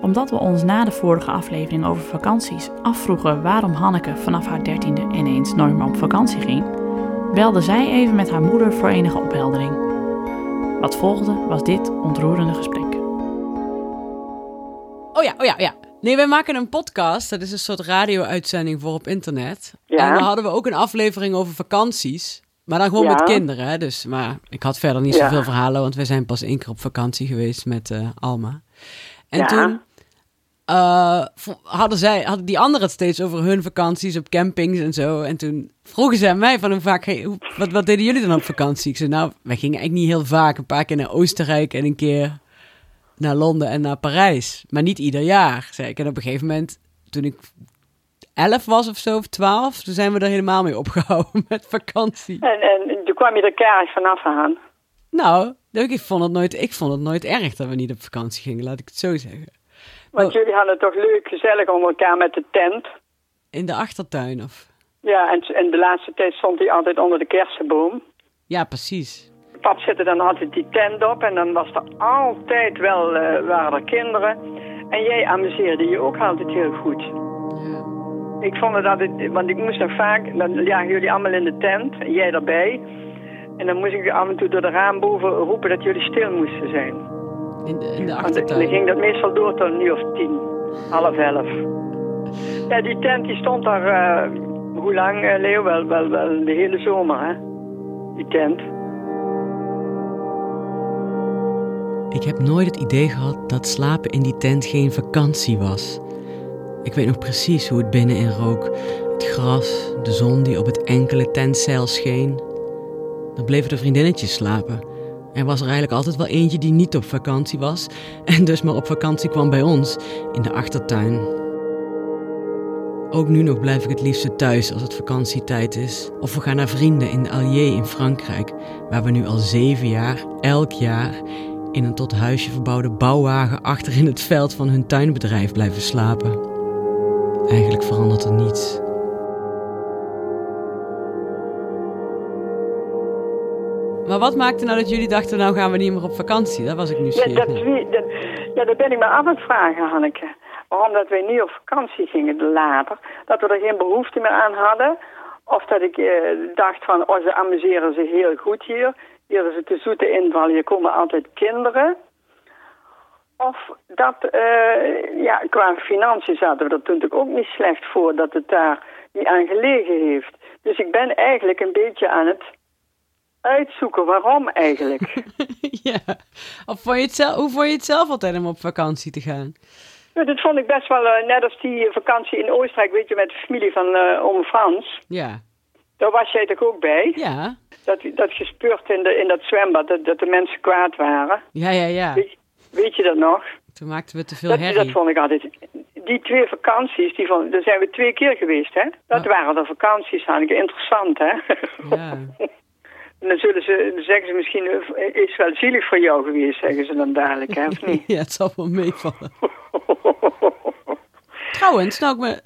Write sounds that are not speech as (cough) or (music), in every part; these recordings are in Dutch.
Omdat we ons na de vorige aflevering over vakanties afvroegen waarom Hanneke vanaf haar dertiende ineens nooit meer op vakantie ging, belde zij even met haar moeder voor enige opheldering. Wat volgde was dit ontroerende gesprek. Oh ja, oh ja, ja. Nee, wij maken een podcast. Dat is een soort radio-uitzending voor op internet. Ja. En dan hadden we ook een aflevering over vakanties. Maar dan gewoon Ja. met kinderen. Hè? Dus, maar ik had verder niet Ja. zoveel verhalen, want wij zijn pas één keer op vakantie geweest met eh, Alma. En Ja. toen eh, hadden, zij, hadden die anderen het steeds over hun vakanties op campings en zo. En toen vroegen ze aan mij van hoe vaak, hey, hoe- wat, wat deden jullie dan op vakantie? Ik zei, nou, wij gingen eigenlijk niet heel vaak. Een paar keer naar Oostenrijk en een keer naar Londen en naar Parijs. Maar niet ieder jaar, zei ik. En op een gegeven moment, toen ik elf was of zo, of twaalf, toen zijn we er helemaal mee opgehouden (laughs) met vakantie. En, en toen kwam je er keihard vanaf aan. Nou, ik vond, het nooit, ik vond het nooit erg dat we niet op vakantie gingen, laat ik het zo zeggen. Want jullie hadden het toch leuk, gezellig onder elkaar met de tent. In de achtertuin of... Ja, en, en de laatste tijd stond hij altijd onder de kersenboom. Ja, precies. Pap zette dan altijd die tent op en dan was er altijd wel, eh, waren er kinderen. En jij amuseerde je ook altijd heel goed. Ja. Ik vond het altijd, want ik moest nog vaak, dan lagen jullie allemaal in de tent, en jij erbij. En dan moest ik af en toe door de raam boven roepen dat jullie stil moesten zijn. In de, in de Want dan achtertuin. ging dat meestal door tot een uur of tien, half elf. Ja, die tent die stond daar, eh, hoe lang, eh, Leo? Wel, wel, wel de hele zomer, hè? Die tent. Ik heb nooit het idee gehad dat slapen in die tent geen vakantie was. Ik weet nog precies hoe het binnenin rook. Het gras, de zon die op het enkele tentzeil scheen. Dan bleven de vriendinnetjes slapen. Er was er eigenlijk altijd wel eentje die niet op vakantie was en dus maar op vakantie kwam bij ons in de achtertuin. Ook nu nog blijf ik het liefste thuis als het vakantietijd is. Of we gaan naar vrienden in de Allier in Frankrijk, waar we nu al zeven jaar, elk jaar, in een tot huisje verbouwde bouwwagen achter in het veld van hun tuinbedrijf blijven slapen. Eigenlijk verandert er niets. Maar wat maakte nou dat jullie dachten, nou gaan we niet meer op vakantie? Dat was ik Ja, nieuwsgierig dat, wie- dat, ja, dat ben ik me af aan het vragen, Hanneke. Waarom dat wij niet op vakantie gingen later. Dat we er geen behoefte meer aan hadden. Of dat ik eh, dacht van, oh, ze amuseren zich heel goed hier. Hier is het de zoete inval, hier komen altijd kinderen. Of dat, eh, ja, qua financiën zaten we er toen natuurlijk ook niet slecht voor dat het daar niet aan gelegen heeft. Dus ik ben eigenlijk een beetje aan het uitzoeken waarom eigenlijk. (laughs) ja. Of vond je het zelf, hoe vond je het zelf altijd om op vakantie te gaan? Ja, dat vond ik best wel, eh, net als die vakantie in Oostenrijk, weet je, met de familie van eh oom Frans. Ja. Daar was jij toch ook bij? Ja. Dat, dat gespeurd in, de, in dat zwembad, dat, dat de mensen kwaad waren. Ja, ja, ja. Weet, weet je dat nog? Toen maakten we te veel Dat, herrie. dat vond ik altijd. Die twee vakanties, die vond, daar zijn we twee keer geweest, hè? Dat Ja. waren de vakanties, Hanneke. Interessant, hè? Ja. (laughs) En dan zullen ze, dan zeggen ze misschien, eh, is wel zielig voor jou geweest, zeggen ze dan dadelijk, hè? Of niet? (laughs) ja, het zal wel meevallen. (laughs) Trouwens, nou, ik me,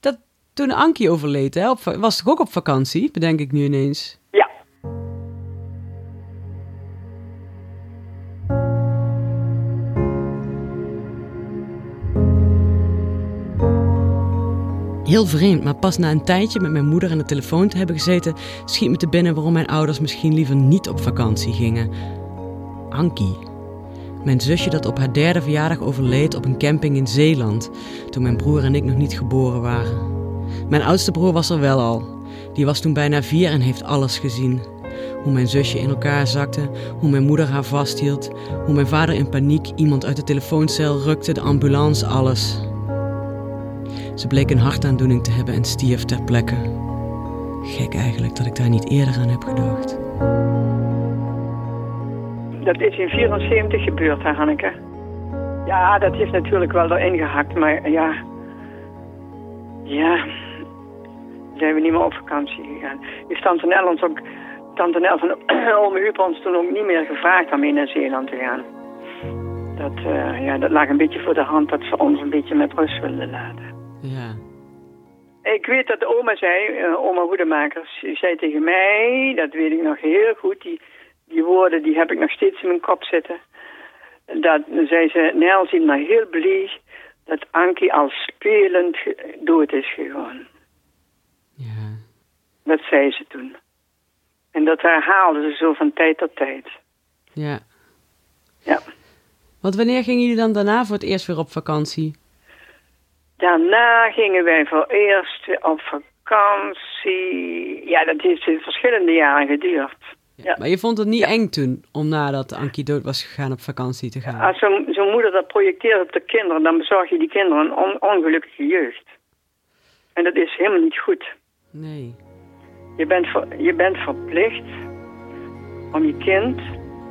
dat, toen Ankie overleed, hè, op, was toch ook op vakantie, bedenk ik nu ineens. Heel vreemd, maar pas na een tijdje met mijn moeder aan de telefoon te hebben gezeten, schiet me te binnen waarom mijn ouders misschien liever niet op vakantie gingen. Ankie. Mijn zusje dat op haar derde verjaardag overleed op een camping in Zeeland, toen mijn broer en ik nog niet geboren waren. Mijn oudste broer was er wel al. Die was toen bijna vier en heeft alles gezien. Hoe mijn zusje in elkaar zakte, hoe mijn moeder haar vasthield, hoe mijn vader in paniek iemand uit de telefooncel rukte, de ambulance, alles. Ze bleek een hartaandoening te hebben en stierf ter plekke. Gek eigenlijk dat ik daar niet eerder aan heb gedacht. Dat is in 74 gebeurd, hè, Hanneke? Ja, dat heeft natuurlijk wel erin gehakt, maar ja... Ja... Zijn we niet meer op vakantie gegaan. Heeft Tante Nel ook... Tante Nel van (clears throat) Ome Huub ons toen ook niet meer gevraagd om mee naar Zeeland te gaan. Dat, eh, ja, dat lag een beetje voor de hand dat ze ons een beetje met rust wilden laten. Ja. Ik weet dat oma zei, eh, oma Hoedemakers, die zei tegen mij, dat weet ik nog heel goed, die, die woorden die heb ik nog steeds in mijn kop zitten. dat zei ze, Nel ziet maar heel blij dat Ankie al spelend dood is gegaan. Ja. Dat zei ze toen. En dat herhaalde ze zo van tijd tot tijd. Ja. Ja. Want wanneer gingen jullie dan daarna voor het eerst weer op vakantie? Daarna gingen wij voor eerst op vakantie. Ja, dat heeft in verschillende jaren geduurd. Ja. Maar je vond het niet eng toen om nadat Ankie dood was gegaan op vakantie te gaan? Als zo'n zo'n moeder dat projecteert op de kinderen, dan bezorg je die kinderen een on- ongelukkige jeugd. En dat is helemaal niet goed. Nee. Je bent, ver- je bent verplicht om je kind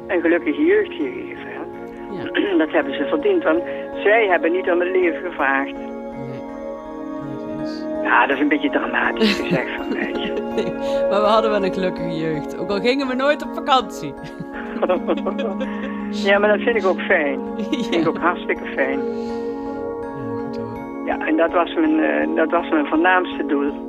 een gelukkige jeugd te geven. Ja. (clears throat) Dat hebben ze verdiend, want zij hebben niet om het leven gevraagd. Ja, dat is een beetje dramatisch gezegd van mij. (laughs) Nee, maar we hadden wel een gelukkige jeugd. Ook al gingen we nooit op vakantie. ja, maar dat vind ik ook fijn. (laughs) Dat vind ik ook hartstikke fijn. ja, goed hoor. Ja, en dat was mijn, eh, dat was mijn voornaamste doel.